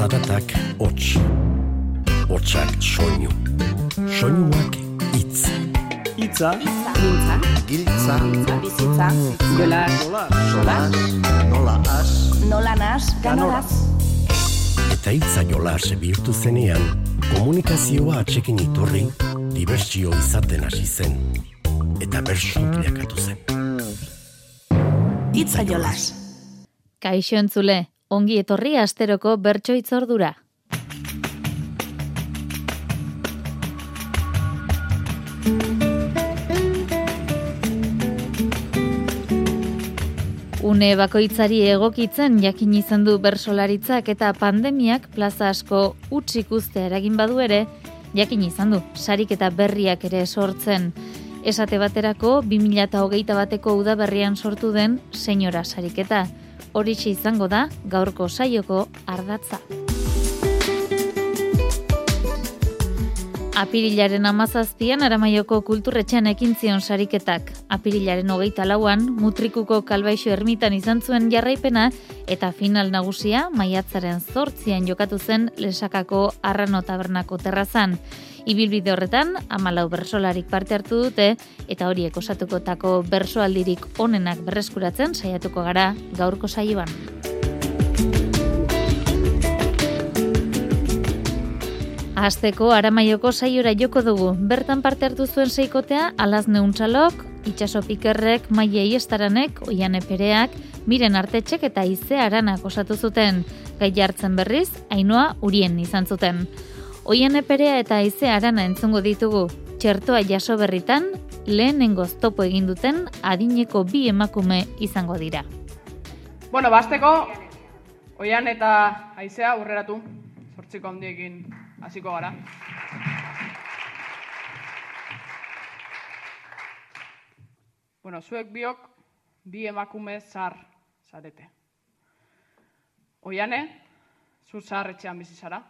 Zaratak hots. Hotsak soinu. Soinuak hitz. Itza, Giltza, Giltza, bizitza, gola, solas, nola as, nola nas, ganoraz. Eta hitza jolas bihurtu zenean, komunikazioa atxekin iturri, dibertsio izaten hasi zen. Eta bersu bilakatu zen. Itza jolas. Kaixo entzule, ongi etorri asteroko bertso itzordura. Une bakoitzari egokitzen jakin izan du bersolaritzak eta pandemiak plaza asko utzik ustea eragin badu ere, jakin izan du sarik eta berriak ere sortzen. Esate baterako 2008 bateko udaberrian sortu den senyora sariketa. Horixe izango da gaurko saioko ardatza. Apirilaren amazazpian aramaioko kulturretxean ekin zion sariketak. Apirilaren hogeita lauan, mutrikuko kalbaixo ermitan izan zuen jarraipena eta final nagusia maiatzaren zortzian jokatu zen lesakako arrano tabernako terrazan. Ibilbide horretan, amalau bersolarik parte hartu dute eta horiek osatukotako bersoaldirik onenak berreskuratzen saiatuko gara gaurko saioan. Azteko aramaioko saiora joko dugu. Bertan parte hartu zuen seikotea, alaz neuntxalok, itxaso pikerrek, maiei estaranek, oian epereak, miren artetxek eta ize aranak osatu zuten. Gai jartzen berriz, ainoa urien izan zuten. Oian eperea eta ize arana entzungo ditugu. Txertoa jaso berritan, lehenengo topo egin duten adineko bi emakume izango dira. Bueno, basteko, oian eta haizea aurreratu, sortziko handiekin hasiko gara. Bueno, zuek biok bi emakume zar zarete. Oiane, zu zar etxean bizi zara.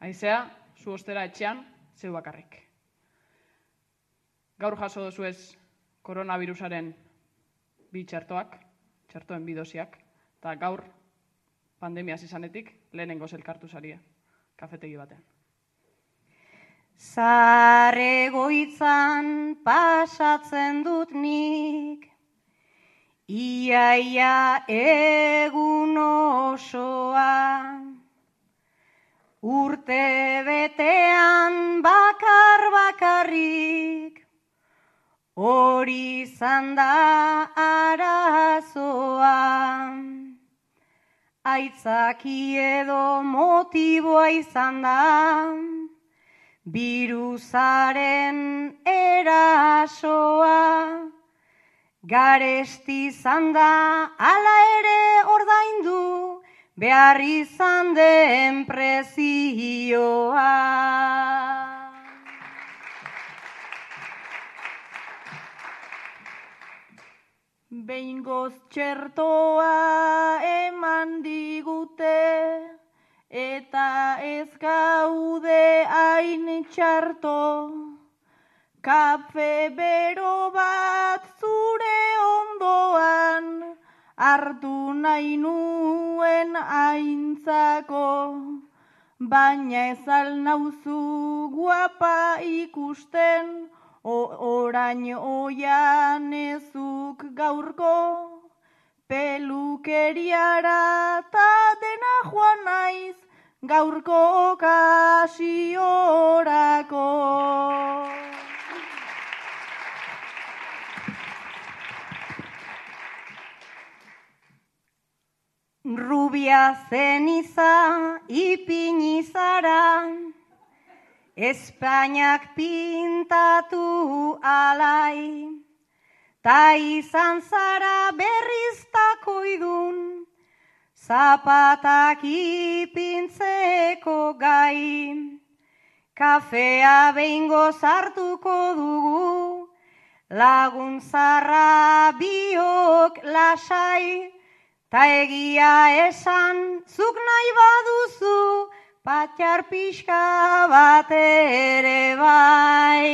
Haizea, zu ostera etxean, zeu bakarrik. Gaur jaso duzu ez koronavirusaren bi txertoak, txertoen bi dosiak, eta gaur pandemia izanetik lehenengo zelkartu zarie, kafetegi batean. Zarregoitzan pasatzen dut nik, iaia egun osoa, urte betean bakar bakarrik, hori izan da arazoa. Aitzaki edo motiboa izan da, virusaren erasoa. Garesti izan da, ala ere ordaindu, behar izan den prezioa. Behingoz txertoa eman digute, eta ez gaude hain txarto. Kafe bero bat hartu nahi nuen aintzako. Baina ez nauzu guapa ikusten, O- orain oian ezuk gaurko, pelukeriara ta dena joan naiz, gaurko okasiorako. Rubia zeniza ipini zara, Espainiak pintatu alai, ta izan zara berriztako idun, zapatak ipintzeko gai. Kafea behingo sartuko dugu, laguntzarra biok lasai, ta egia esan zuk nahi baduzu, patxar pixka bat ere bai.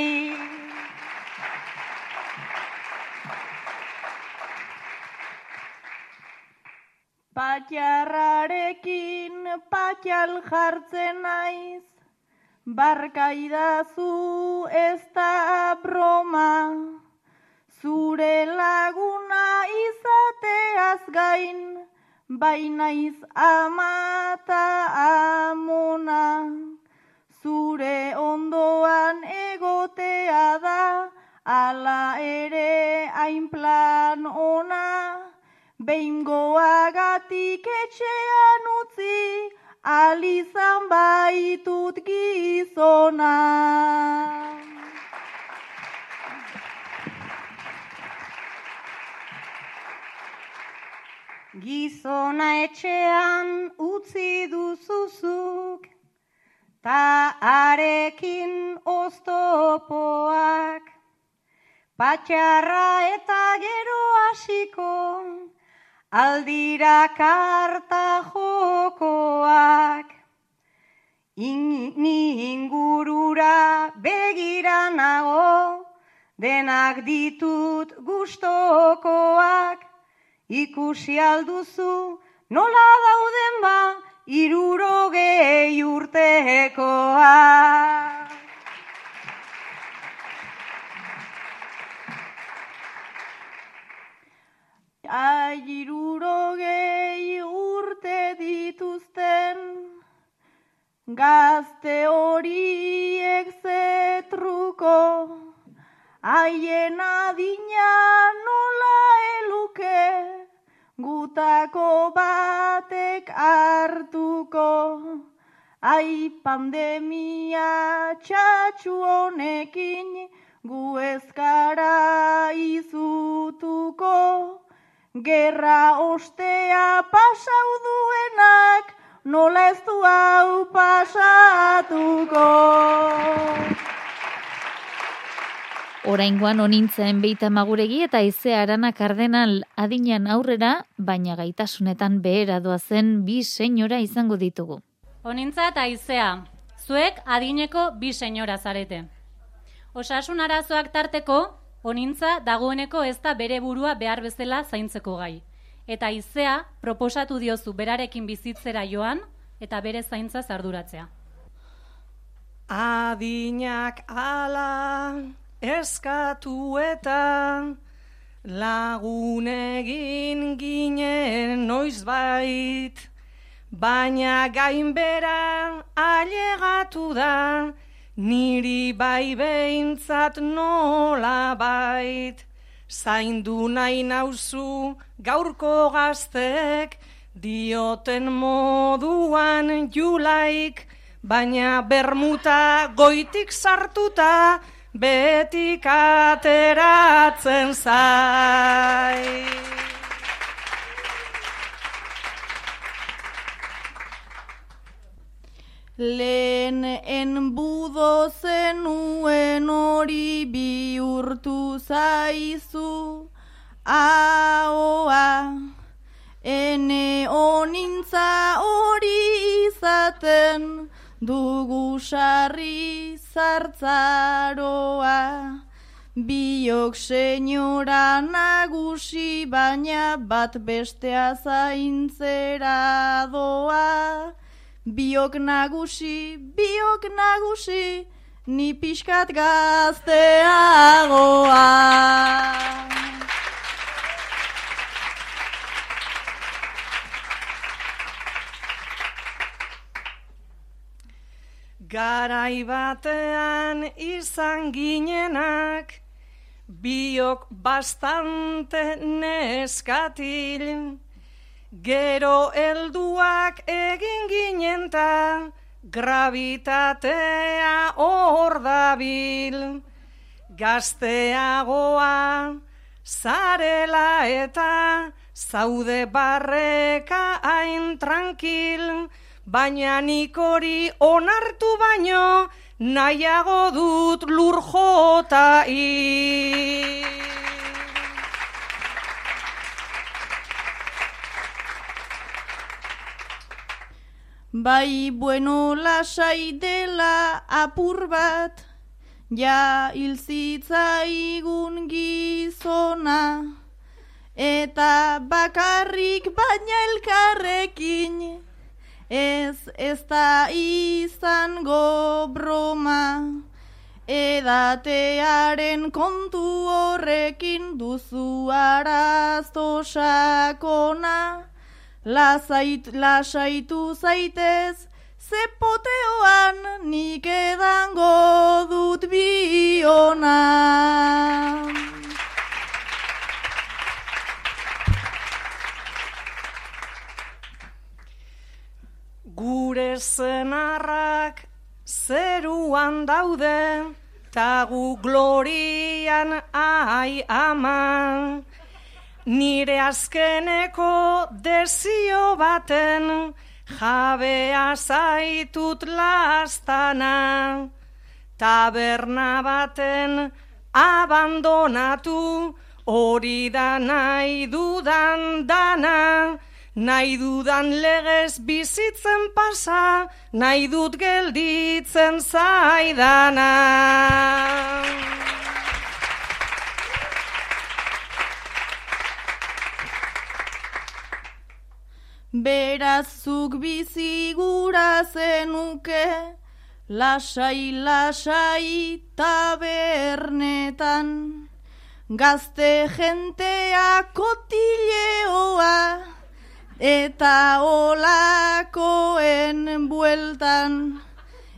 Patxarrarekin patxal jartzen naiz, barkaidazu ez da broma, zure laguna izateaz gain, bainaiz amata amona, zure ondoan egotea da, ala ere hain plan ona, behingoagatik etxean utzi, alizan baitut gizona. Gizona etxean utzi duzuzuk, ta arekin oztopoak, patxarra eta gero hasiko, aldira karta jokoak. Ni ingurura begira nago, denak ditut gustokoak, ikusi alduzu nola dauden ba, irurogei urtekoak. Airurogei urte dituzten, gazte horiek zetruko, haien adina nola eluke, gutako batek hartuko, ai pandemia txatxu honekin, gu ezkara izutuko, Gerra ostea pasau duenak, nola ez du hau pasatuko. Oraingoan onintzen beita maguregi eta ize arana kardenal adinean aurrera, baina gaitasunetan behera doazen bi senyora izango ditugu. Onintza eta izea, zuek adineko bi senyora zarete. Osasun arazoak tarteko, onintza dagoeneko ez da bere burua behar bezala zaintzeko gai. Eta izea proposatu diozu berarekin bizitzera joan eta bere zaintza zarduratzea. Adinak ala eskatu eta lagunegin ginen noizbait, baina gainbera ailegatu da, niri bai behintzat nola bait. Zaindu nahi nauzu gaurko gaztek, dioten moduan julaik, baina bermuta goitik sartuta, betik ateratzen zai. Lehen enbudo zenuen hori bihurtu zaizu, ahoa, ene onintza hori izaten, dugu sarri zartzaroa. Biok senyora nagusi, baina bat bestea zaintzera doa. Biok nagusi, biok nagusi, ni pixkat gazteagoa. Garai batean izan ginenak, biok bastante neskatil, gero helduak egin ginen ta, gravitatea hor dabil, gazteagoa zarela eta zaude barreka hain tranquil, baina nik hori onartu baino nahiago dut lur jota hil. Bai bueno lasai dela apur bat, ja hil zitzaigun gizona, eta bakarrik baina elkarrekin ez ez da izango broma edatearen kontu horrekin duzu arazo sakona Lazait, lasaitu zaitez zepoteoan nik edango dut biona. Gure zenarrak zeruan daude, ta gu glorian ai ama. Nire azkeneko desio baten, jabea zaitut lastana. Taberna baten abandonatu, hori da nahi dudan dana. Nahi dudan legez bizitzen pasa, nahi dut gelditzen zaidana. Beraz zuk bizi gura zenuke, lasai lasai tabernetan. Gazte jentea kotileoa, eta olakoen bueltan.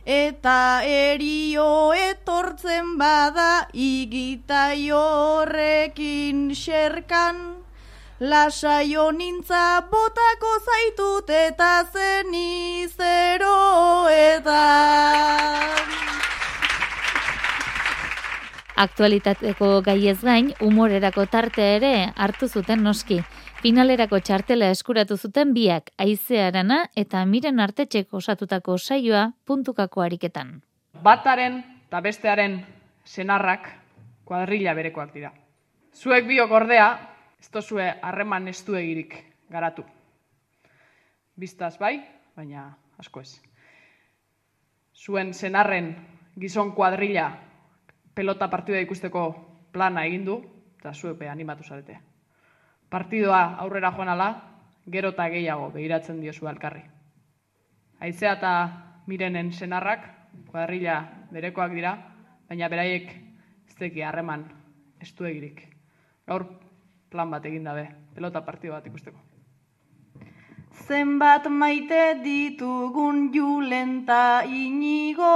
Eta erio etortzen bada igitai horrekin xerkan. Lasaio nintza botako zaitut eta zenizeroetan. Aktualitateko gaiez gain, humorerako tarte ere hartu zuten noski. Finalerako txartela eskuratu zuten biak, aizearana eta miren artetxek osatutako saioa puntukako ariketan. Bataren eta bestearen senarrak kuadrilla berekoak dira. Zuek biok ordea, ez tozue harreman estuegirik garatu. Biztaz bai, baina asko ez. Zuen senarren gizon kuadrilla pelota partida ikusteko plana egin du, eta zuepe animatu zarete. Partidoa aurrera joan ala, gero eta gehiago behiratzen diozu alkarri. Aizea eta mirenen senarrak, kuadrilla berekoak dira, baina beraiek ez teki harreman estuegirik. Gaur plan bat egin dabe, pelota partido bat ikusteko. Zenbat maite ditugun julenta inigo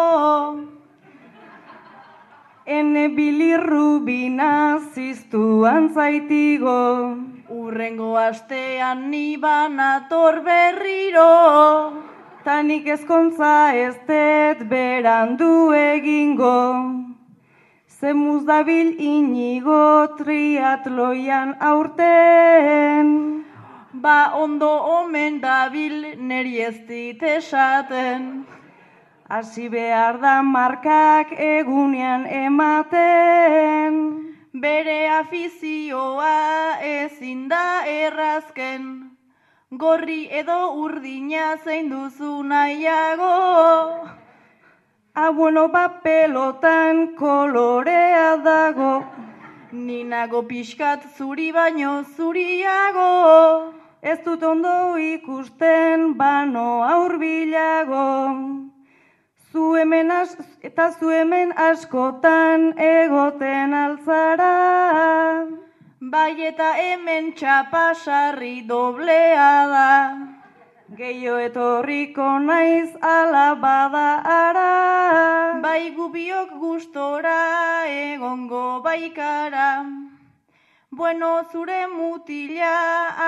Ene bilirrubina ziztuan zaitigo Urrengo astean niban ator berriro. Tanik ezkontza ez det berandu egingo. Zemuz dabil inigo triatloian aurten. Ba ondo omen dabil neri ez dit esaten Hasi behar da markak egunean ematen. Bere afizioa ezin da errazken. Gorri edo urdina zein duzu nahiago. Ah, bueno, ba pelotan kolorea dago. Ninago pixkat zuri baino zuriago. Ez dut ondo ikusten bano aurbilago Zu hemen as, eta zu hemen askotan egoten altzara Bai eta hemen txapasarri doblea da. Geio etorriko naiz ala bada ara. Bai gubiok gustora egongo baikara. Bueno, zure mutila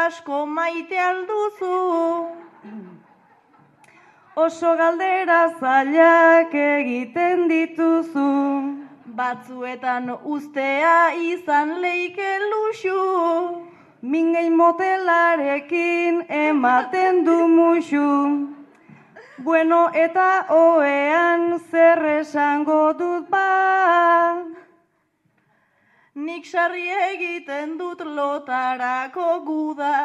asko maite alduzu Oso galdera zailak egiten dituzu. Batzuetan ustea izan leike luxu. Mingei motelarekin ematen du muxu. Bueno eta oean zer esango dut ba? Nik sarri egiten dut lotarako guda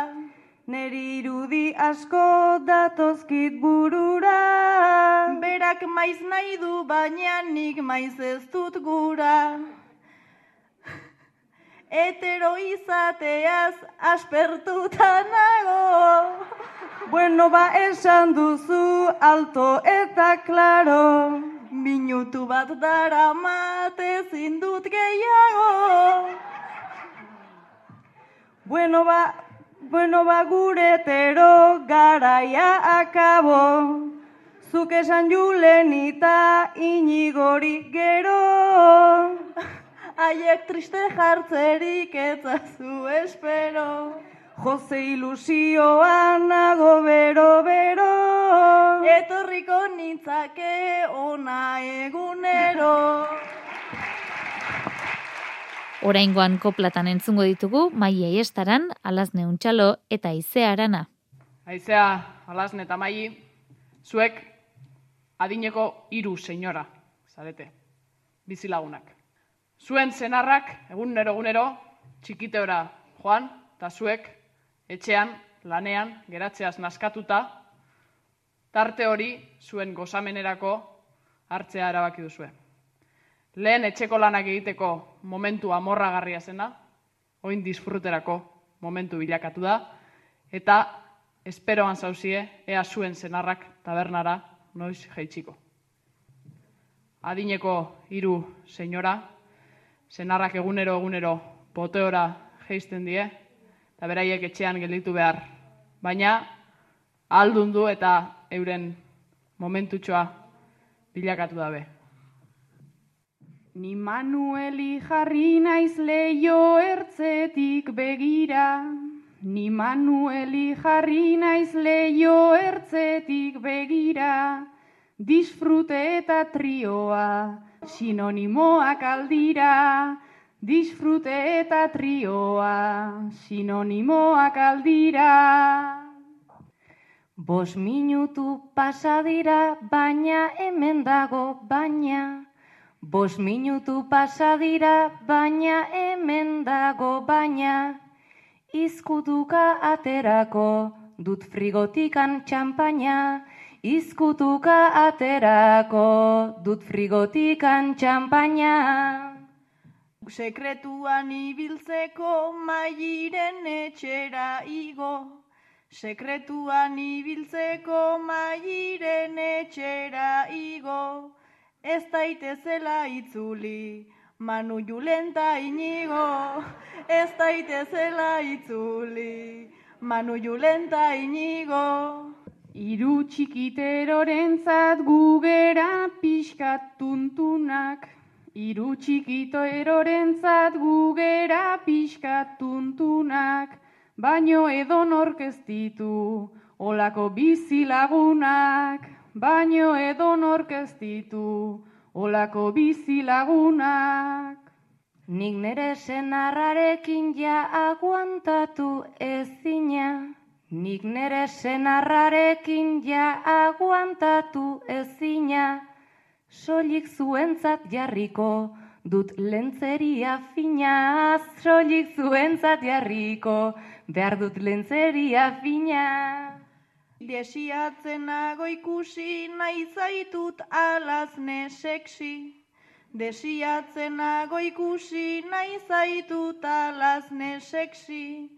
Neri irudi asko datozkit burura Berak maiz nahi du baina nik maiz ez dut gura Etero izateaz aspertuta nago. Bueno, ba, esan duzu alto eta claro. Minutu bat dara mate zindut gehiago. Bueno, ba, bueno, ba, gure etero garaia akabo. Zuk esan julen eta inigori gero. Aiek triste jartzerik etzazu espero. Jose ilusioan nago bero bero. Etorriko nintzake ona egunero. Oraingoan koplatan entzungo ditugu Maia Iestaran, Alazne Untxalo eta Izea Arana. Aizea, alasne eta maili, zuek adineko hiru senyora, zarete, bizilagunak. Zuen zenarrak, egunero egunero, txikiteora joan, eta zuek etxean, lanean, geratzeaz naskatuta, tarte hori zuen gozamenerako hartzea erabaki duzue. Lehen etxeko lanak egiteko momentu amorragarria zena, oin disfruterako momentu bilakatu da, eta esperoan zauzie, ea zuen zenarrak tabernara noiz jaitsiko. Adineko hiru senyora, senarrak egunero egunero poteora geisten die, eta beraiek etxean gelditu behar. Baina, aldundu eta euren momentutxoa bilakatu dabe. Ni Manueli jarri naiz leio ertzetik begira. Ni Manueli jarri naiz leio ertzetik begira. Disfrute eta trioa, sinonimoak aldira. Disfrute eta trioa, sinonimoak aldira. Bos minutu pasa dira, baina hemen dago baina. Bos minutu pasa dira, baina hemen dago baina. Izkutuka aterako, dut frigotikan txampaina. Izkutuka aterako, dut frigotikan txampaina. Sekretuan ibiltzeko mairen etxera igo. Sekretuan ibiltzeko mairen etxera igo. Ez daitezela itzuli, manu julenta inigo. Ez daitezela itzuli, manu julenta inigo. Iru txikiterorentzat gugera pixkat tuntunak. Iru txikiterorentzat gugera pixkat tuntunak. Baino edon orkestitu, olako bizilagunak. Baino edon orkestitu, olako bizilagunak. Nik nere senarrarekin ja aguantatu ezina. Nik nere senarrarekin ja aguantatu ezina. Soilik zuentzat jarriko, dut lentzeria fina. Soilik zuentzat jarriko, behar dut lentzeria fina. Desiatzen nago ikusi nahi zaitut alazne seksi. Desiatzen nago ikusi nahi zaitut alazne seksi.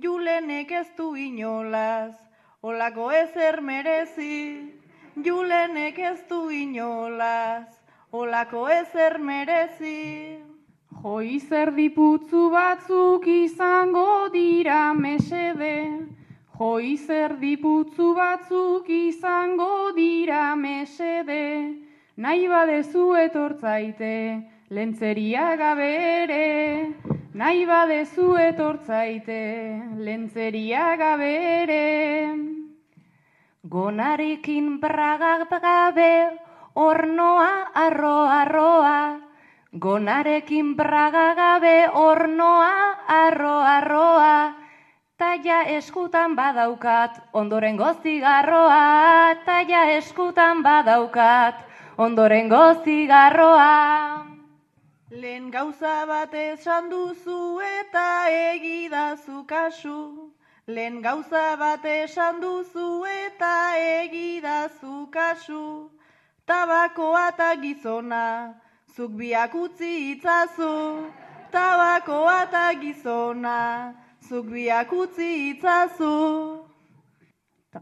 Julenek ez du inolaz, olako ezer merezi. Julenek ez du inolaz, olako ezer merezi. Joi zer diputzu batzuk izango dira mesede. Joi zer diputzu batzuk izango dira mesede. Nahi badezu etortzaite, lentzeria gabere. Nahi badezu etortzaite, lentzeria gabere. Gonarekin bragak gabe, ornoa arroa arroa. Gonarekin braga gabe, ornoa arroa arroa. Taia eskutan badaukat, ondoren zigarroa. Taia eskutan badaukat, ondoren zigarroa. Lehen gauza bat esan duzu eta egidazu kasu. Lehen gauza bat esan duzu eta egidazu kasu. Tabakoa eta gizona, zuk biak utzi itzazu. tabakoa eta gizona, zuk biak utzi itzazu.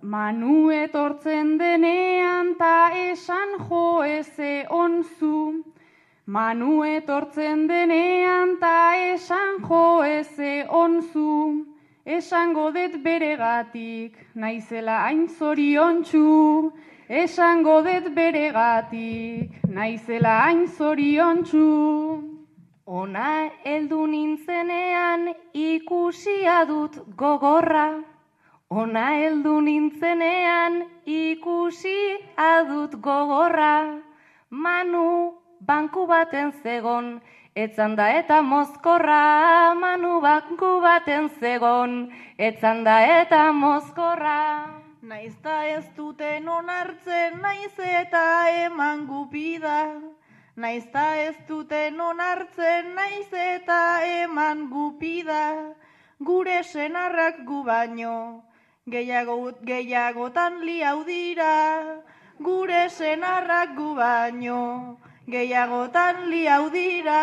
Manu etortzen denean ta esan jo eze onzu. Manu etortzen denean ta esan jo eze onzu. Esango det beregatik, naizela hain zoriontsu. Esango det beregatik, naizela hain zoriontsu. Ona heldu nintzenean ikusia dut gogorra. Ona heldu nintzenean ikusi adut gogorra, manu banku baten zegon, etzan da eta mozkorra, manu banku baten zegon, etzan da eta mozkorra. Naizta ez duten onartzen, naiz eta eman gupida. Naizta ez duten onartzen, naiz eta eman gupida. Gure senarrak gu baino, gehiago, gehiagotan liau dira, gure senarrak gu baino, gehiagotan liau dira.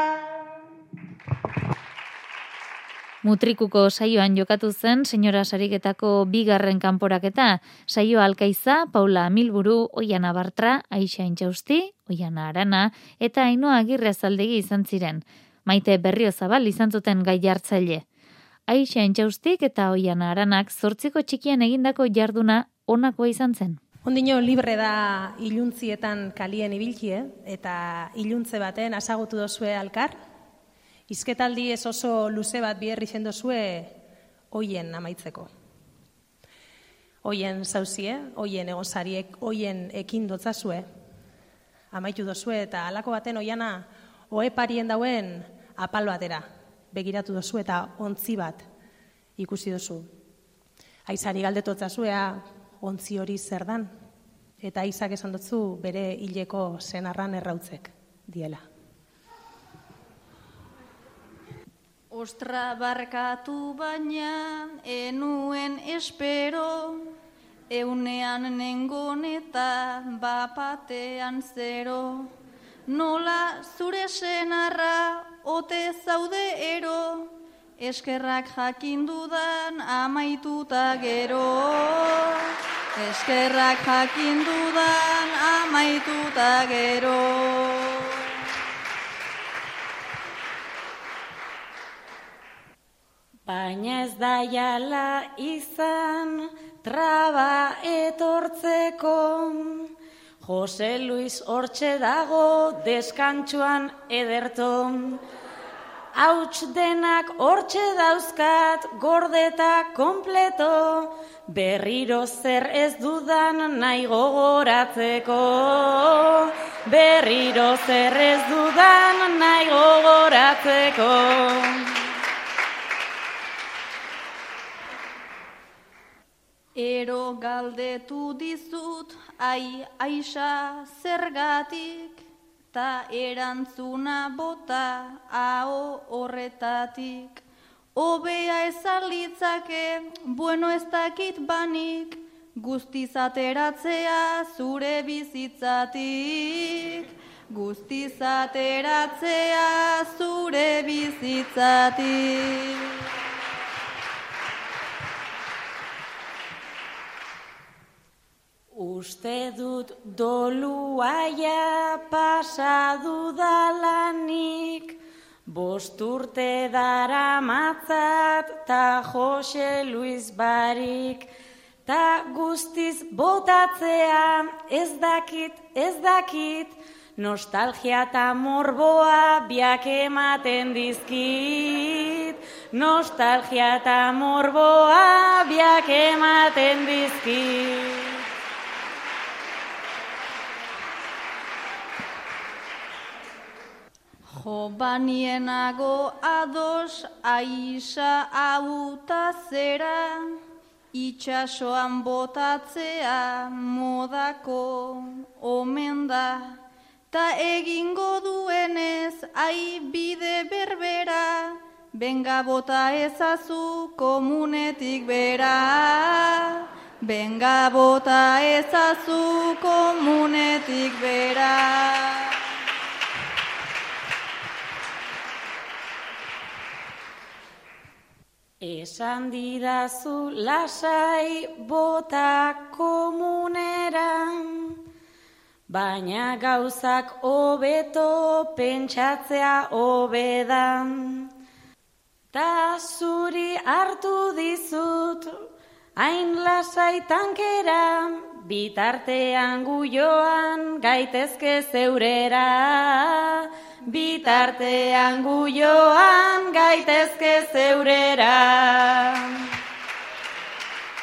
Mutrikuko saioan jokatu zen, senyora sariketako bigarren kanporaketa, saio alkaiza, Paula Milburu, Oiana Bartra, Aixa Intxausti, Oiana Arana, eta Ainoa Agirre Zaldegi izan ziren. Maite Berrio Zabal izan zuten gai jartzaile. Aixa Intxaustik eta Oiana Aranak zortziko txikian egindako jarduna onakoa izan zen. Ondino libre da iluntzietan kalien ibilkie, eta iluntze baten asagutu dozue alkar, Izketaldi ez oso luze bat biherri zen dozue hoien amaitzeko. Hoien zauzie, hoien egozariek, hoien ekin dotzazue, amaitu dozue, eta alako baten oiana oe parien dauen apal batera, begiratu dozu eta ontzi bat ikusi dozu. Aizari galdetotzazuea ontzi hori zer dan, eta aizak esan dutzu bere hileko senarran errautzek diela. Ostra barkatu baina enuen espero, eunean nengon eta bapatean zero. Nola zure senarra ote zaude ero, eskerrak jakin dudan amaituta gero. Eskerrak jakin dudan amaituta gero. Baina ez da jala izan traba etortzeko, Jose Luis hortxe dago deskantxuan ederto. Hauts denak hortxe dauzkat gordeta kompleto, berriro zer ez dudan nahi gogoratzeko. Berriro zer ez dudan nahi gogoratzeko. Ero galdetu dizut, ai, aisa, zergatik, ta erantzuna bota, hau horretatik. Obea ezalitzake, bueno ez dakit banik, guztizateratzea zure bizitzatik. Guztizateratzea zure bizitzatik. Uste dut doluaia pasadu dalanik, bosturte dara matzat ta Jose Luis Barik, ta guztiz botatzea ez dakit, ez dakit, nostalgia eta morboa biak ematen dizkit. Nostalgia eta morboa biak ematen dizkit. Jo banienago ados aisa auta zera, itxasoan botatzea modako omen da, ta egingo duenez ai bide berbera, benga bota ezazu komunetik bera. Benga bota ezazu komunetik bera. Esan didazu lasai bota komunera, baina gauzak hobeto pentsatzea hobedan. Ta zuri hartu dizut, hain lasai tankera, bitartean guioan gaitezke zeurera bitartean guioan gaitezke zeurera.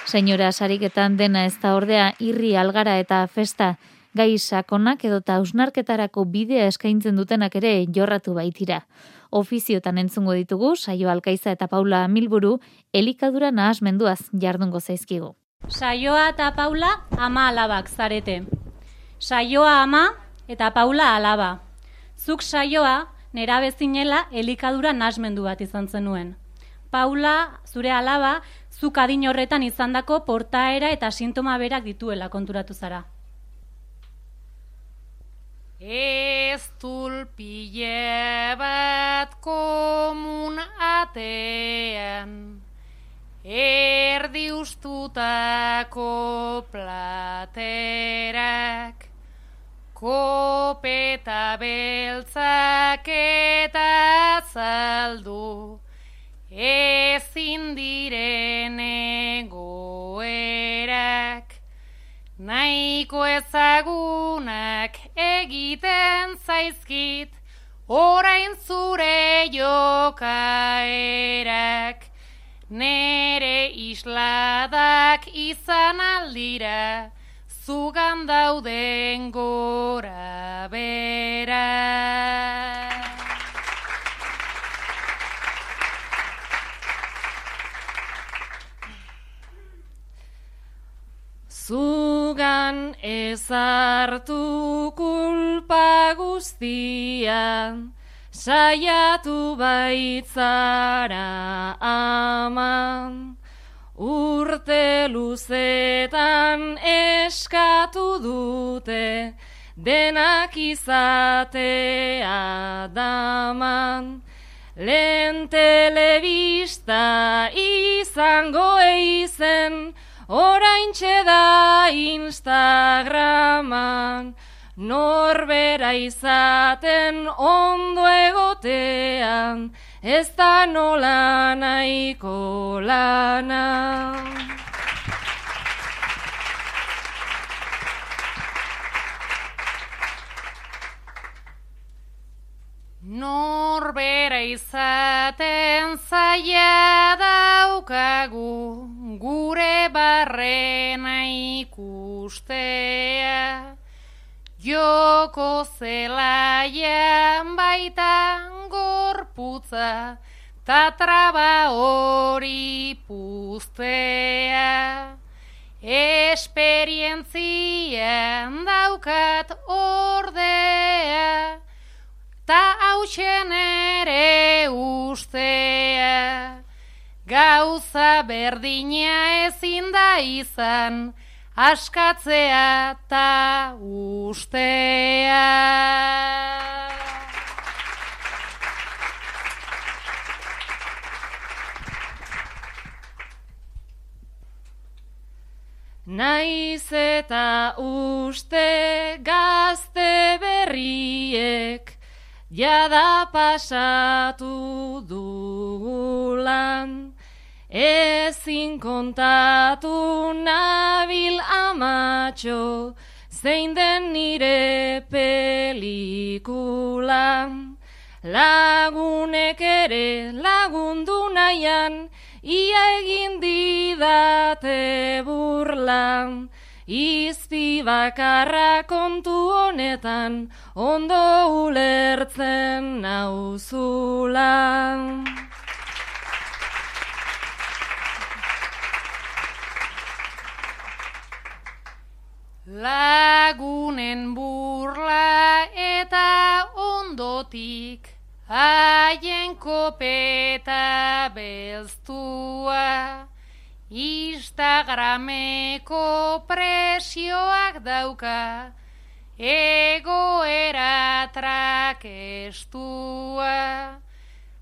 Senyora, sariketan dena ez da ordea irri algara eta festa, gai sakonak edota ausnarketarako bidea eskaintzen dutenak ere jorratu baitira. Ofiziotan entzungo ditugu, saio alkaiza eta paula milburu, elikadura nahasmenduaz jardungo zaizkigu. Saioa eta paula ama alabak zarete. Saioa ama eta paula alaba. Zuk saioa, nera bezinela elikadura nasmendu bat izan zenuen. Paula, zure alaba, zuk adin horretan izandako portaera eta sintoma berak dituela konturatu zara. Ez tulpile bat komun atean, erdi ustutako platerak, Kopeta beltzak eta zaldu, ezin diren egoerak, nahiko ezagunak egiten zaizkit, orain zure jokaerak, nere isladak izan aldira, zugan dauden gora bera. Zugan ezartu kulpa guztian, saiatu baitzara aman. Urte luzetan eskatu dute, denak izatea daman. Lehen telebista izango eizen, orain da Instagraman. Norbera izaten ondo egotean, ez da nola nahiko lana. Norbera izaten zaila daukagu, gure barrena ikustea. Joko zelaian baitan gorputza, ta traba hori puztea. Esperientzian daukat ordea, ta hautsen ere ustea. Gauza berdina ezin da izan, askatzea ta ustea. Naiz eta uste gazte berriek jada pasatu dugulan. Ezin kontatu nabil amatxo, zein den nire pelikula. Lagunek ere lagundu nahian, ia egin didate burla. Izpi bakarra kontu honetan, ondo ulertzen nauzula. Lagunen burla eta ondotik haien kopeta belztua Instagrameko presioak dauka egoera trakestua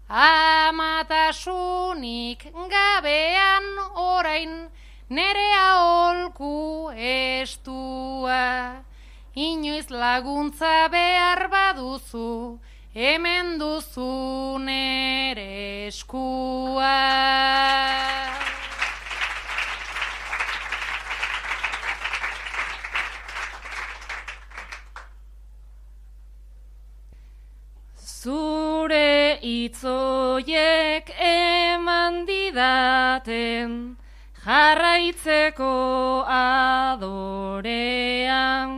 amatasunik gabean orain nerea olku estua. Inoiz laguntza behar baduzu, hemen duzu nere eskua. Zure itzoiek eman didaten jarraitzeko adorean.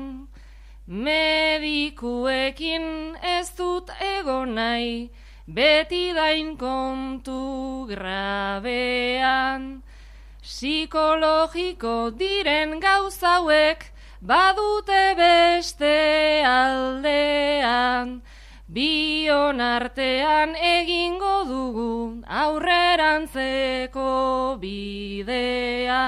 Medikuekin dut egon nahi, beti dain kontu grabean. Psikologiko diren gauzauek badute beste aldean. Bion artean egingo dugu aurrerantzeko bidea.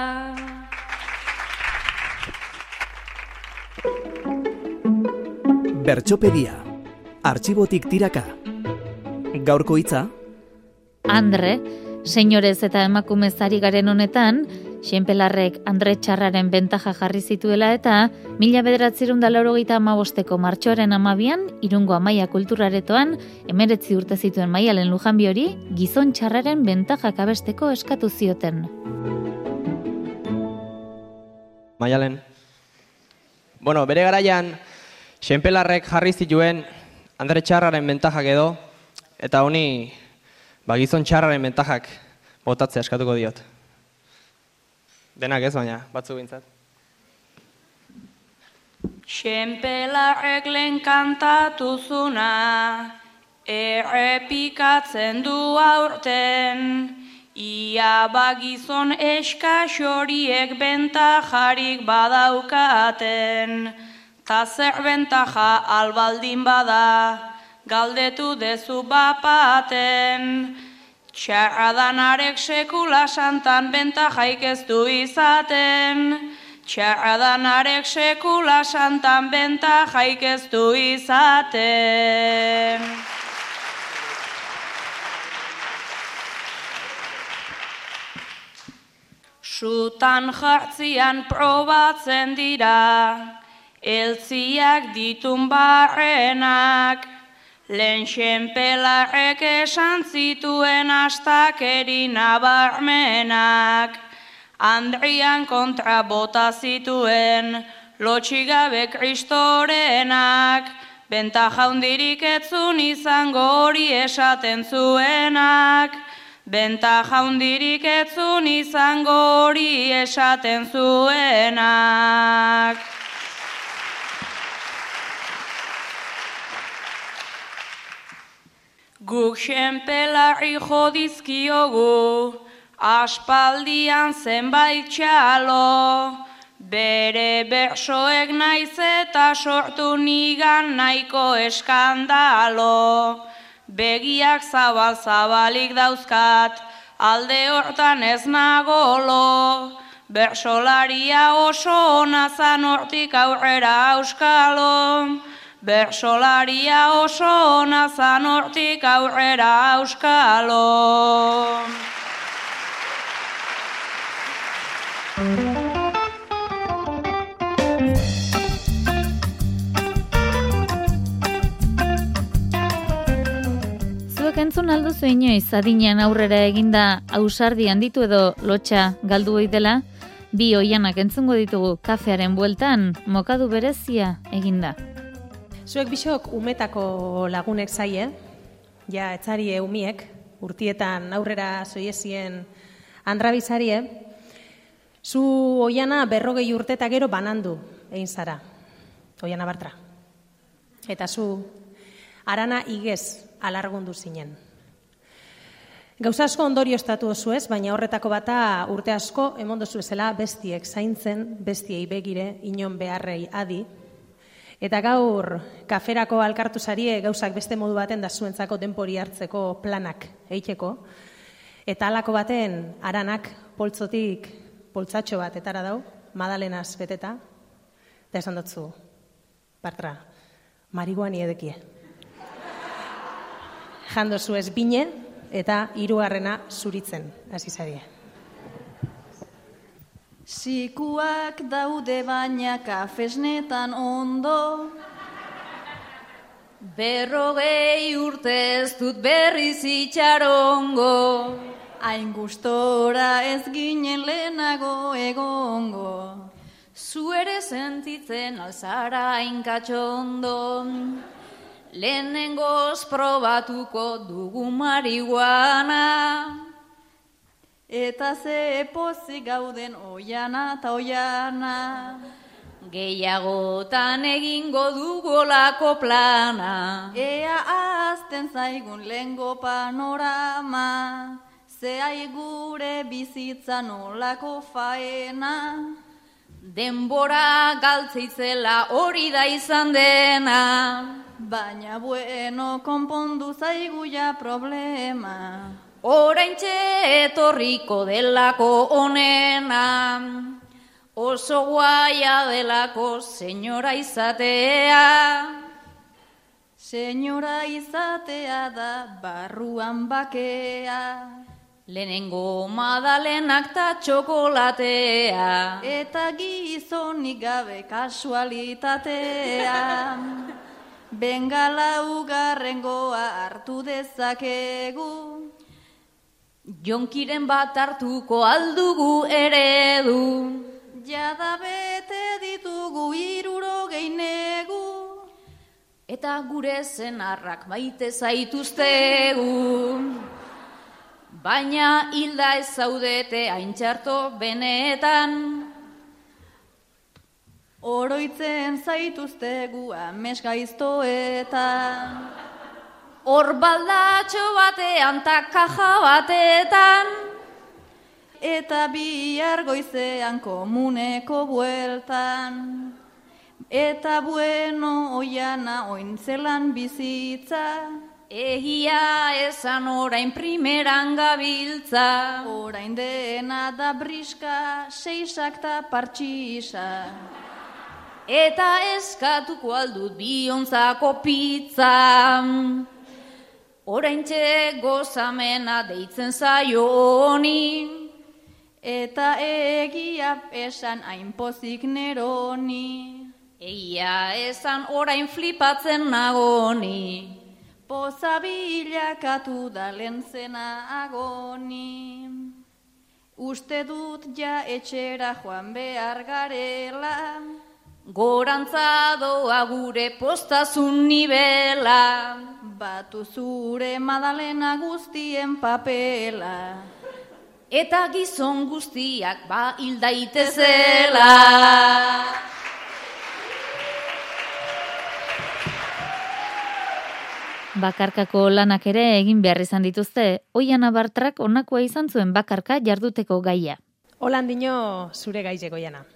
Bertxopedia. Artxibotik tiraka. Gaurko hitza? Andre, señorez eta emakumezari garen honetan, Xenpelarrek Andre Txarraren bentaja jarri zituela eta mila bederatzerun da laurogeita amabosteko martxoaren amabian, irungo amaia kulturaretoan, emeretzi urte zituen maialen lujan hori gizon txarraren bentajak abesteko eskatu zioten. Maialen. Bueno, bere garaian, Xenpelarrek jarri zituen Andre Txarraren bentajak edo, eta honi, ba, gizon txarraren bentajak botatzea eskatuko diot. Denak ez baina, batzu bintzat. Xenpelarrek lehen kantatu zuna, errepikatzen du aurten, ia bagizon eskaxoriek bentajarik badaukaten, ta zer bentaja albaldin bada, galdetu dezu bapaten, Txarradanarek sekula santan bentajaik ez du izaten. Txarradanarek sekula santan bentajaik ez du izaten. Sutan jartzian probatzen dira, eltziak ditun barrenak, Lehen xenpelarrek esan zituen astakeri nabarmenak, Andrian kontra bota zituen, lotxigabe kristorenak, Benta jaundirik etzun izango hori esaten zuenak, Benta jaundirik etzun izango hori esaten zuenak. Guk xenpelarri jodizkiogu, aspaldian zenbait txalo, bere bersoek naiz eta sortu nigan nahiko eskandalo. Begiak zabal-zabalik dauzkat, alde hortan ez nagolo, bersolaria oso nazan hortik aurrera auskalo. Bersolaria oso nazan hortik aurrera auskalo. Zuek entzun alduzu inoiz adinean aurrera eginda ausardi handitu edo lotxa galdu ohi dela, bi oianak entzungo ditugu kafearen bueltan mokadu berezia eginda. Zuek bisok umetako lagunek zaie, ja etzarie umiek, urtietan aurrera zoiezien andrabizarie, zu oiana berrogei urte eta gero banandu egin zara, oiana bartra. Eta zu arana igez alargundu zinen. Gauza asko ondorio estatu ez, baina horretako bata urte asko emondu zuezela bestiek zaintzen, bestiei begire, inon beharrei adi, Eta gaur kaferako alkartu zarie gauzak beste modu baten da zuentzako denpori hartzeko planak eiteko. Eta halako baten aranak poltzotik poltzatxo bat etara dau, madalenaz beteta. Eta esan dutzu, partra, mariguani edekie. Jando zu ez bine, eta hirugarrena zuritzen hasi zarie. Sikuak daude baina kafesnetan ondo, Berrogei urte ez dut berriz itxarongo, hain gustora ez ginen lehenago egongo. zu ere sentitzen alzara inkatxondo, lehenengoz probatuko dugu marihuana. Eta ze pozik gauden oiana eta oiana. Gehiagotan egingo dugolako plana. Ea azten zaigun lengo panorama, ze gure bizitza nolako faena. Denbora galtzeitzela hori da izan dena. Baina bueno, konpondu zaigu ja problema. Oraintxe etorriko delako onena. Oso guaia delako senyora izatea. Senyora izatea da barruan bakea. Lehenengo madalenak ta txokolatea. Eta gizonik gabe kasualitatea. Bengala ugarrengoa hartu dezakegu. Jonkiren bat hartuko aldugu eredu. Jada bete ditugu iruro geinegu. Eta gure zenarrak maite zaituztegu. Baina hilda ez zaudete haintxarto benetan. Oroitzen zaituztegu ames gaiztoetan. Hor baldatxo batean ta kaja batetan. Eta bihar goizean komuneko bueltan. Eta bueno oiana ointzelan bizitza. Egia esan orain primeran gabiltza. Orain dena da briska, seisak ta partxisa. Eta eskatuko aldut biontzako pizza. Oraintxe gozamena deitzen zaio honi. Eta egia esan hainpozik neroni. Egia esan orain flipatzen nagoni. Poza bilakatu da lentzena agoni. Uste dut ja etxera joan behar garela. Gorantza doa gure postazun nibela. Batu zure madalena guztien papela. Eta gizon guztiak ba hildaitezela. Bakarkako lanak ere egin behar izan dituzte, oian abartrak onakoa izan zuen bakarka jarduteko gaia. Holan dino zure gaizeko jana.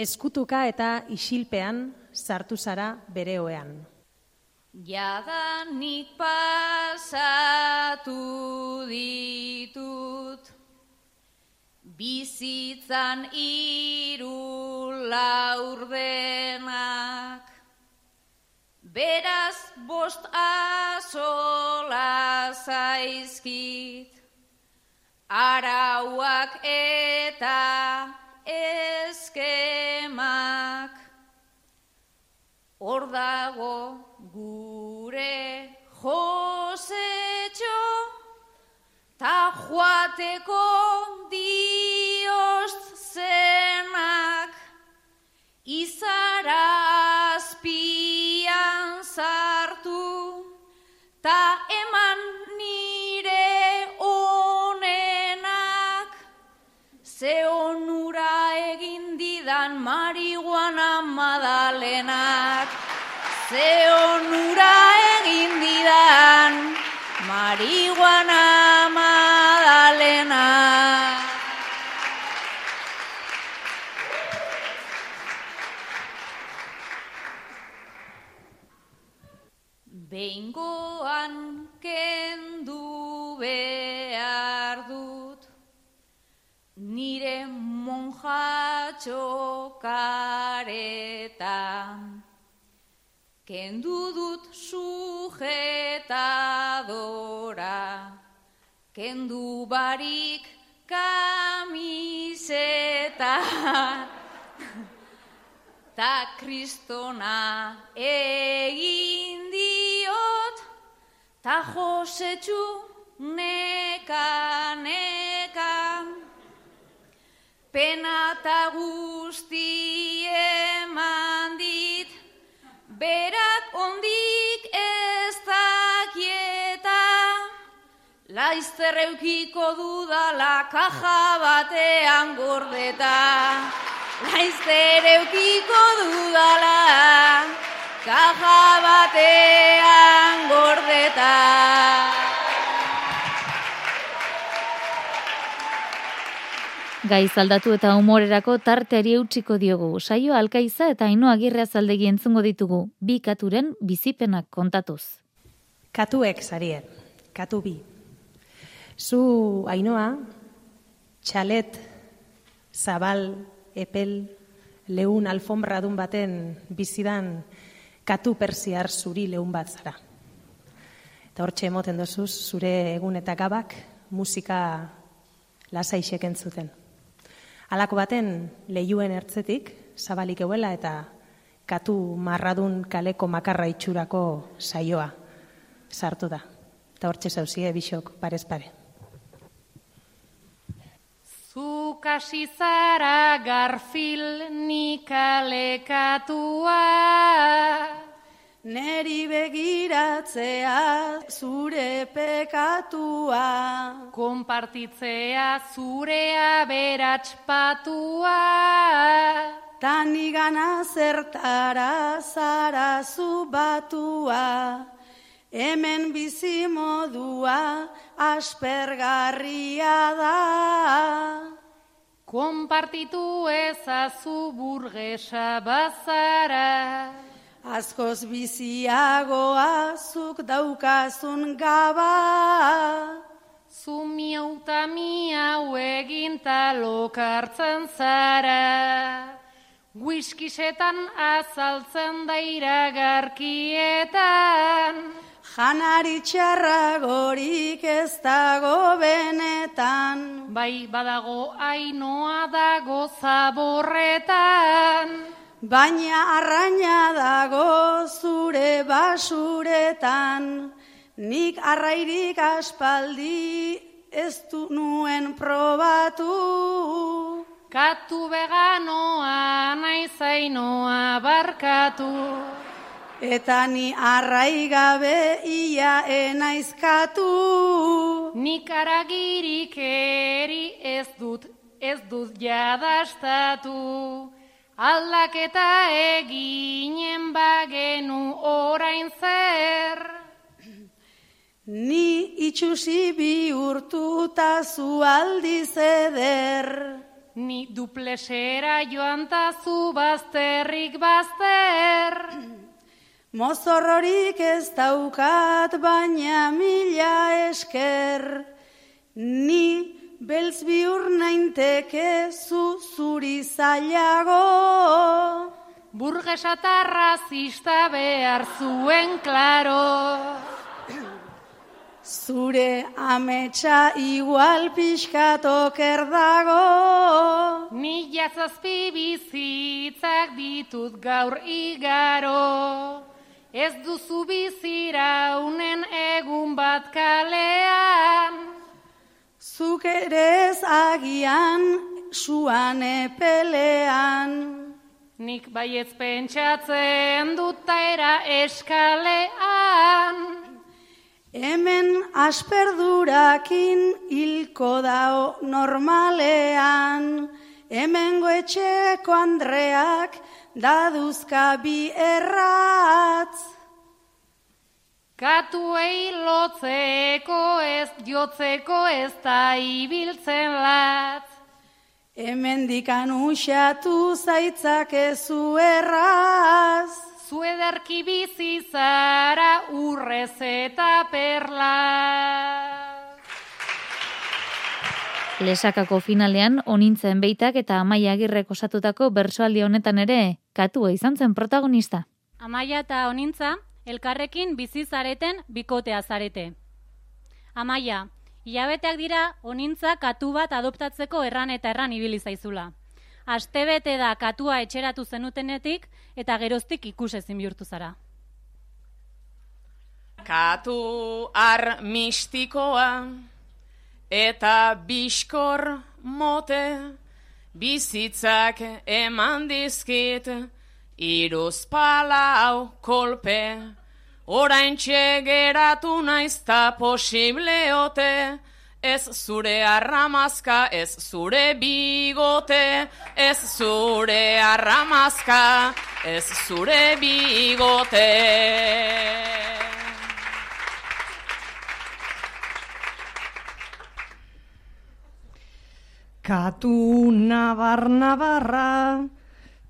Eskutuka eta isilpean sartu zara bere oean. Jadanik pasatu ditut, bizitzan iru laurdenak, beraz bost asola zaizkit, arauak eta eskemak, hor dago gure josetxo, ta joateko dioz zenak, izara ze onura egin didan marihuana madalenak. Behingoan kendu behar dut, nire monjatxo Kendu dut sujetadora, kendu barik kamiseta, ta kristona egin diot, ta josetxu neka, neka, pena ta guzti eman dit, berak ondik ez dakieta, laizter eukiko dudala kaja batean gordeta, laizter eukiko dudala kaja batean gordeta. Gaiz aldatu eta humorerako tarteari eutxiko diogu. Saio alkaiza eta aino agirrea zaldegi entzungo ditugu. Bi katuren bizipenak kontatuz. Katuek sarien, katu bi. Zu ainoa, txalet, zabal, epel, leun alfombradun baten bizidan katu persiar zuri leun bat zara. Eta hortxe emoten dozuz, zure egun eta gabak musika lasaixek entzuten. Halako baten lehiuen ertzetik, zabalik euela eta katu marradun kaleko makarra itxurako saioa sartu da. Eta hortxe zauzie, bisok, parez pare. Zuk hasi zara garfil nikalekatua, Neri begiratzea zure pekatua. konpartitzea zurea beratxpatua. Tani gana zertara zara zu batua. Hemen bizi modua aspergarria da. Konpartitu ezazu burgesa bazara. Askoz biziagoa zuk daukazun gaba. Zu miauta miau egin lokartzen zara. Whiskisetan azaltzen da iragarkietan. Janari txarragorik ez dago benetan. Bai badago ainoa dago zaborretan. Baina arraina dago zure basuretan, nik arrairik aspaldi ez du nuen probatu. Katu veganoa naizainoa barkatu. Eta ni arrai gabe ia enaizkatu. Nik aragirik eri ez dut, ez dut jadastatu. Aldaketa eginen bagenu orain zer. Ni itxusi bihurtuta zu aldiz eder. Ni duplesera joan zu bazterrik bazter. Mozorrorik ez daukat baina mila esker. Ni beltz bihur nainteke zu zuri zailago. Burgesa eta razista behar zuen klaro. Zure ametsa igual pixkat oker dago. Ni jazazpi bizitzak ditut gaur igaro. Ez duzu biziraunen egun bat kalean. Zuk ere ez agian suan epelean. Nik baietz pentsatzen dut era eskalean. Hemen asperdurakin hilko dao normalean. Hemen goetxeko Andreak daduzka bi erratz. Katuei lotzeko ez jotzeko ez da ibiltzen latz. Hemen dikan usatu zaitzak ezu erraz. Zu ederki bizi zara urrez eta perla. Lesakako finalean, onintzen beitak eta amaia agirrek osatutako bersoaldi honetan ere, katua izan zen protagonista. Amaia eta onintza, elkarrekin bizi zareten bikotea zarete. Amaia, Iabeteak dira, onintza katu bat adoptatzeko erran eta erran ibili zaizula. Astebete da katua etxeratu zenutenetik eta geroztik ikusezin bihurtu zara. Katu ar mistikoa eta biskor mote bizitzak eman dizkit iruz palau kolpe orain geratu naizta posibleote ez zure arramazka, ez zure bigote, ez zure arramazka, ez zure bigote. Katu nabar nabarra,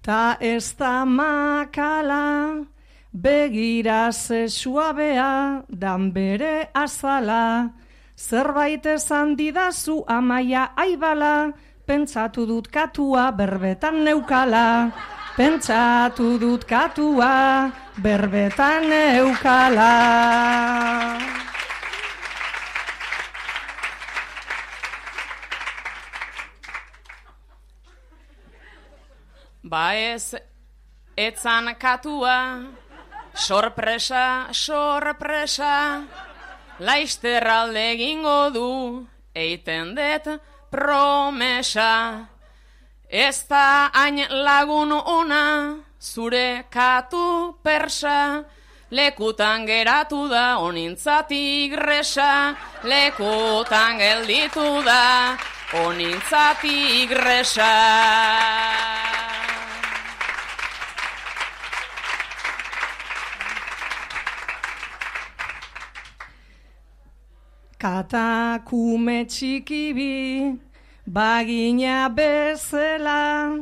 ta ez da makala, begira ze suabea, dan bere azala, zerbait esan didazu amaia aibala, pentsatu dut katua berbetan neukala, pentsatu dut katua berbetan neukala. Ba ez, etzan katua, sorpresa, sorpresa, laizter alde egingo du, eiten det promesa. Ez da hain lagun ona, zure katu persa, lekutan geratu da onintzatik gresa, lekutan gelditu da onintzatik gresa. Katakume txikibi, bagina bezela,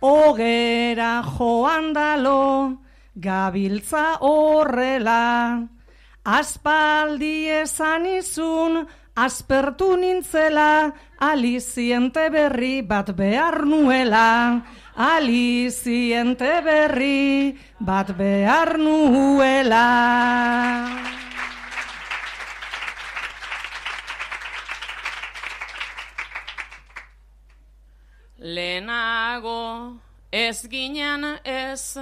ogera joan dalo, gabiltza horrela. Aspaldi esan izun, aspertu nintzela, aliziente berri bat behar nuela. Aliziente berri bat behar nuela. Lehenago ez ginen ez,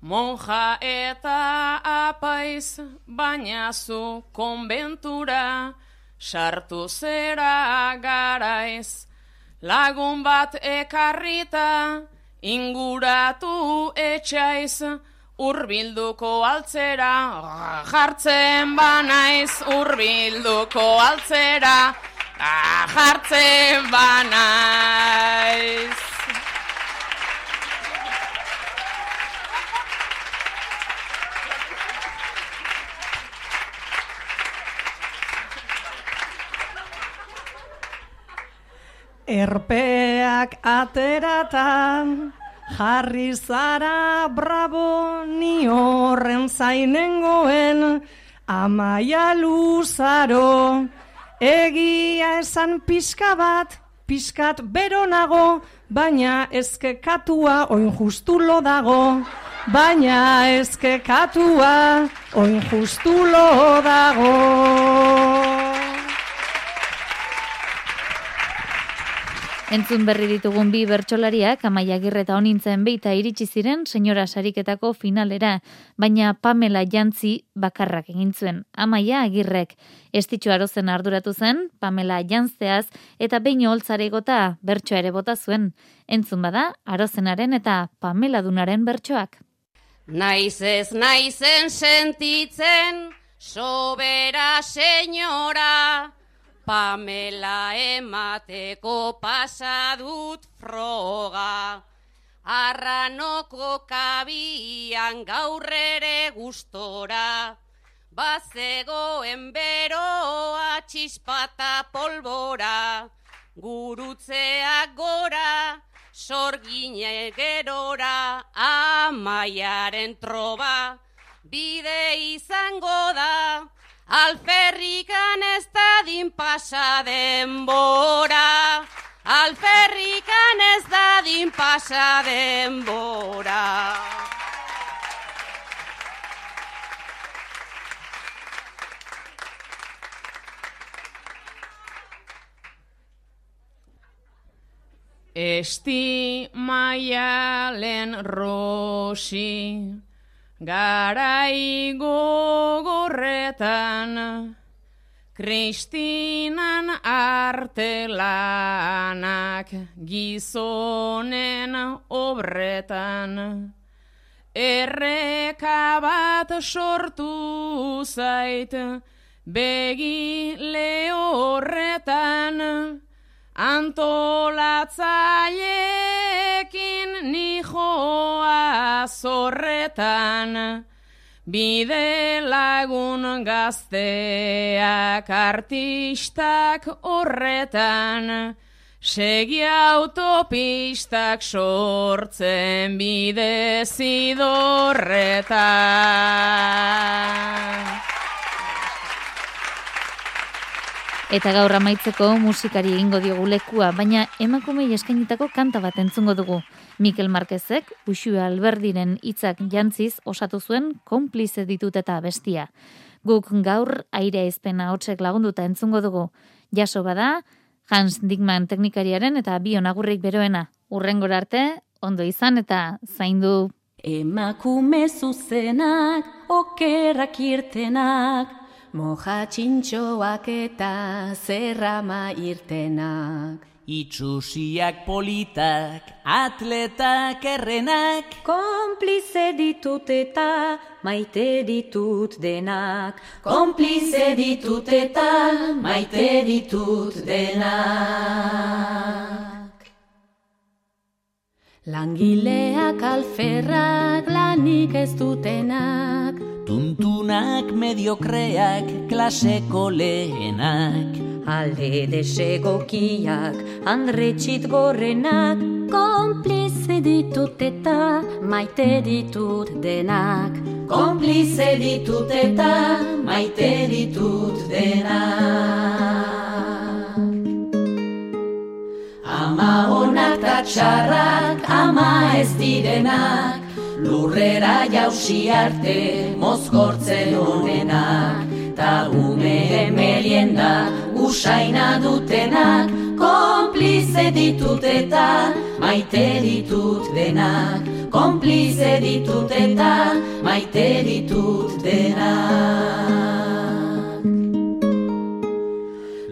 monja eta apaiz, baina zu konbentura, sartu zera garaiz. Lagun bat ekarrita, inguratu etxaiz, urbilduko altzera, jartzen banaiz, urbilduko altzera, Ah, jartzen banaiz. Erpeak ateratan, jarri zara bravo ni horren zainengoen, amaia luzaro, Egia esan pixka bat, pixkat bero nago, baina ezke katua oin justulo dago. Baina ezke katua oin justulo dago. Entzun berri ditugun bi bertsolariak Amaia Agirre eta Onintzen beita iritsi ziren senyora sariketako finalera, baina Pamela Jantzi bakarrak egin zuen. Amaia Agirrek estitxu arozen arduratu zen, Pamela Jantzeaz eta behin holtzare gota bertsoa ere bota zuen. Entzun bada, arozenaren eta Pamela Dunaren bertsoak. Naiz ez naizen sentitzen, sobera senyora, Pamela emateko pasadut froga. Arranoko kabian gaurrere gustora. Bazegoen beroa txispata polbora. Gurutzeak gora, sorgine gerora, amaiaren troba. Bide izango da, Alferrikan ez dadin pasa denbora, alferrikan ez dadin pasa denbora. Esti maialen rosi, garai gogorretan, Kristinan artelanak gizonen obretan, Erreka bat sortu zait, begi lehorretan, Antolatzailekin nijoa zorretan, bide lagun gazteak artistak horretan, segi autopistak sortzen bide zidorretan. Eta gaur amaitzeko musikari egingo diogu lekua, baina emakumei eskainitako kanta bat entzungo dugu. Mikel Marquezek, Uxu Alberdiren hitzak jantziz osatu zuen konplize ditut eta bestia. Guk gaur aire izpena hotzek lagunduta entzungo dugu. Jaso bada, Hans Dickman teknikariaren eta bion agurrik beroena. Urrengora arte, ondo izan eta zaindu. Emakume zuzenak, okerrak irtenak, moja txintxoak eta zerrama irtenak. Itxusiak politak, atletak errenak, Konplize ditut eta maite ditut denak. Konplize ditut eta maite ditut denak. Langileak alferrak lanik ez dutenak, Tuntunak mediokreak klaseko lehenak, alde desegokiak andretxit gorrenak, konplize ditut eta maite ditut denak. Konplize ditut eta maite ditut denak. Ama honak ta txarrak, ama ez direnak, lurrera jausi arte mozkortzen honenak, ta ume merienda usaina dutenak, konplize ditut eta maite ditut denak, konplize ditut eta maite ditut denak.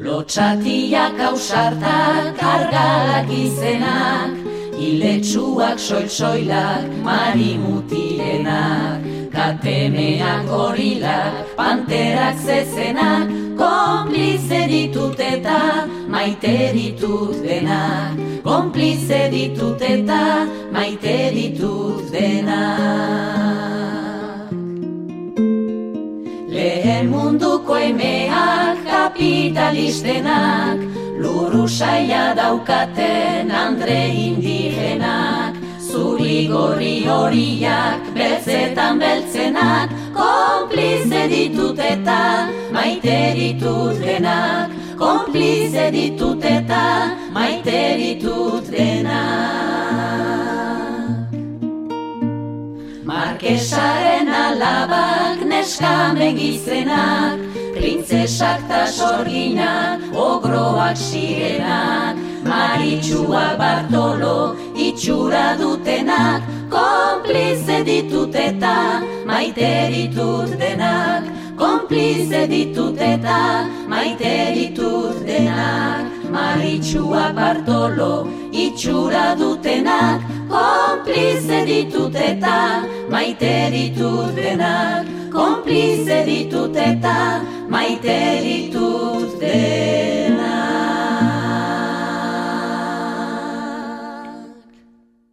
Lotxatiak ausartak argalak izenak, Iletsuak soil-soilak, marimutilenak, katemeak gorilak, panterak zezenak, konplize ditut eta maite ditut denak, konplize ditut eta maite ditut denak. Munduko emeak kapitalistenak, Luru saia daukaten andre indigenak, zuri gorri horiak, beltzetan beltzenak, konplize ditut eta maite ditut denak, konplize ditut eta maite ditut denak. Markesaren alabak neska megizenak, Printzesak ta sorginak, ogroak sirenak, Maritxuak Bartolo, itxura dutenak, Konplize ditut eta maite ditut denak, Konplize ditut eta maite ditut denak, Maritxuak Bartolo, itxura dutenak, Konplize ditut eta maite ditut denak, konplize ditut eta maite ditut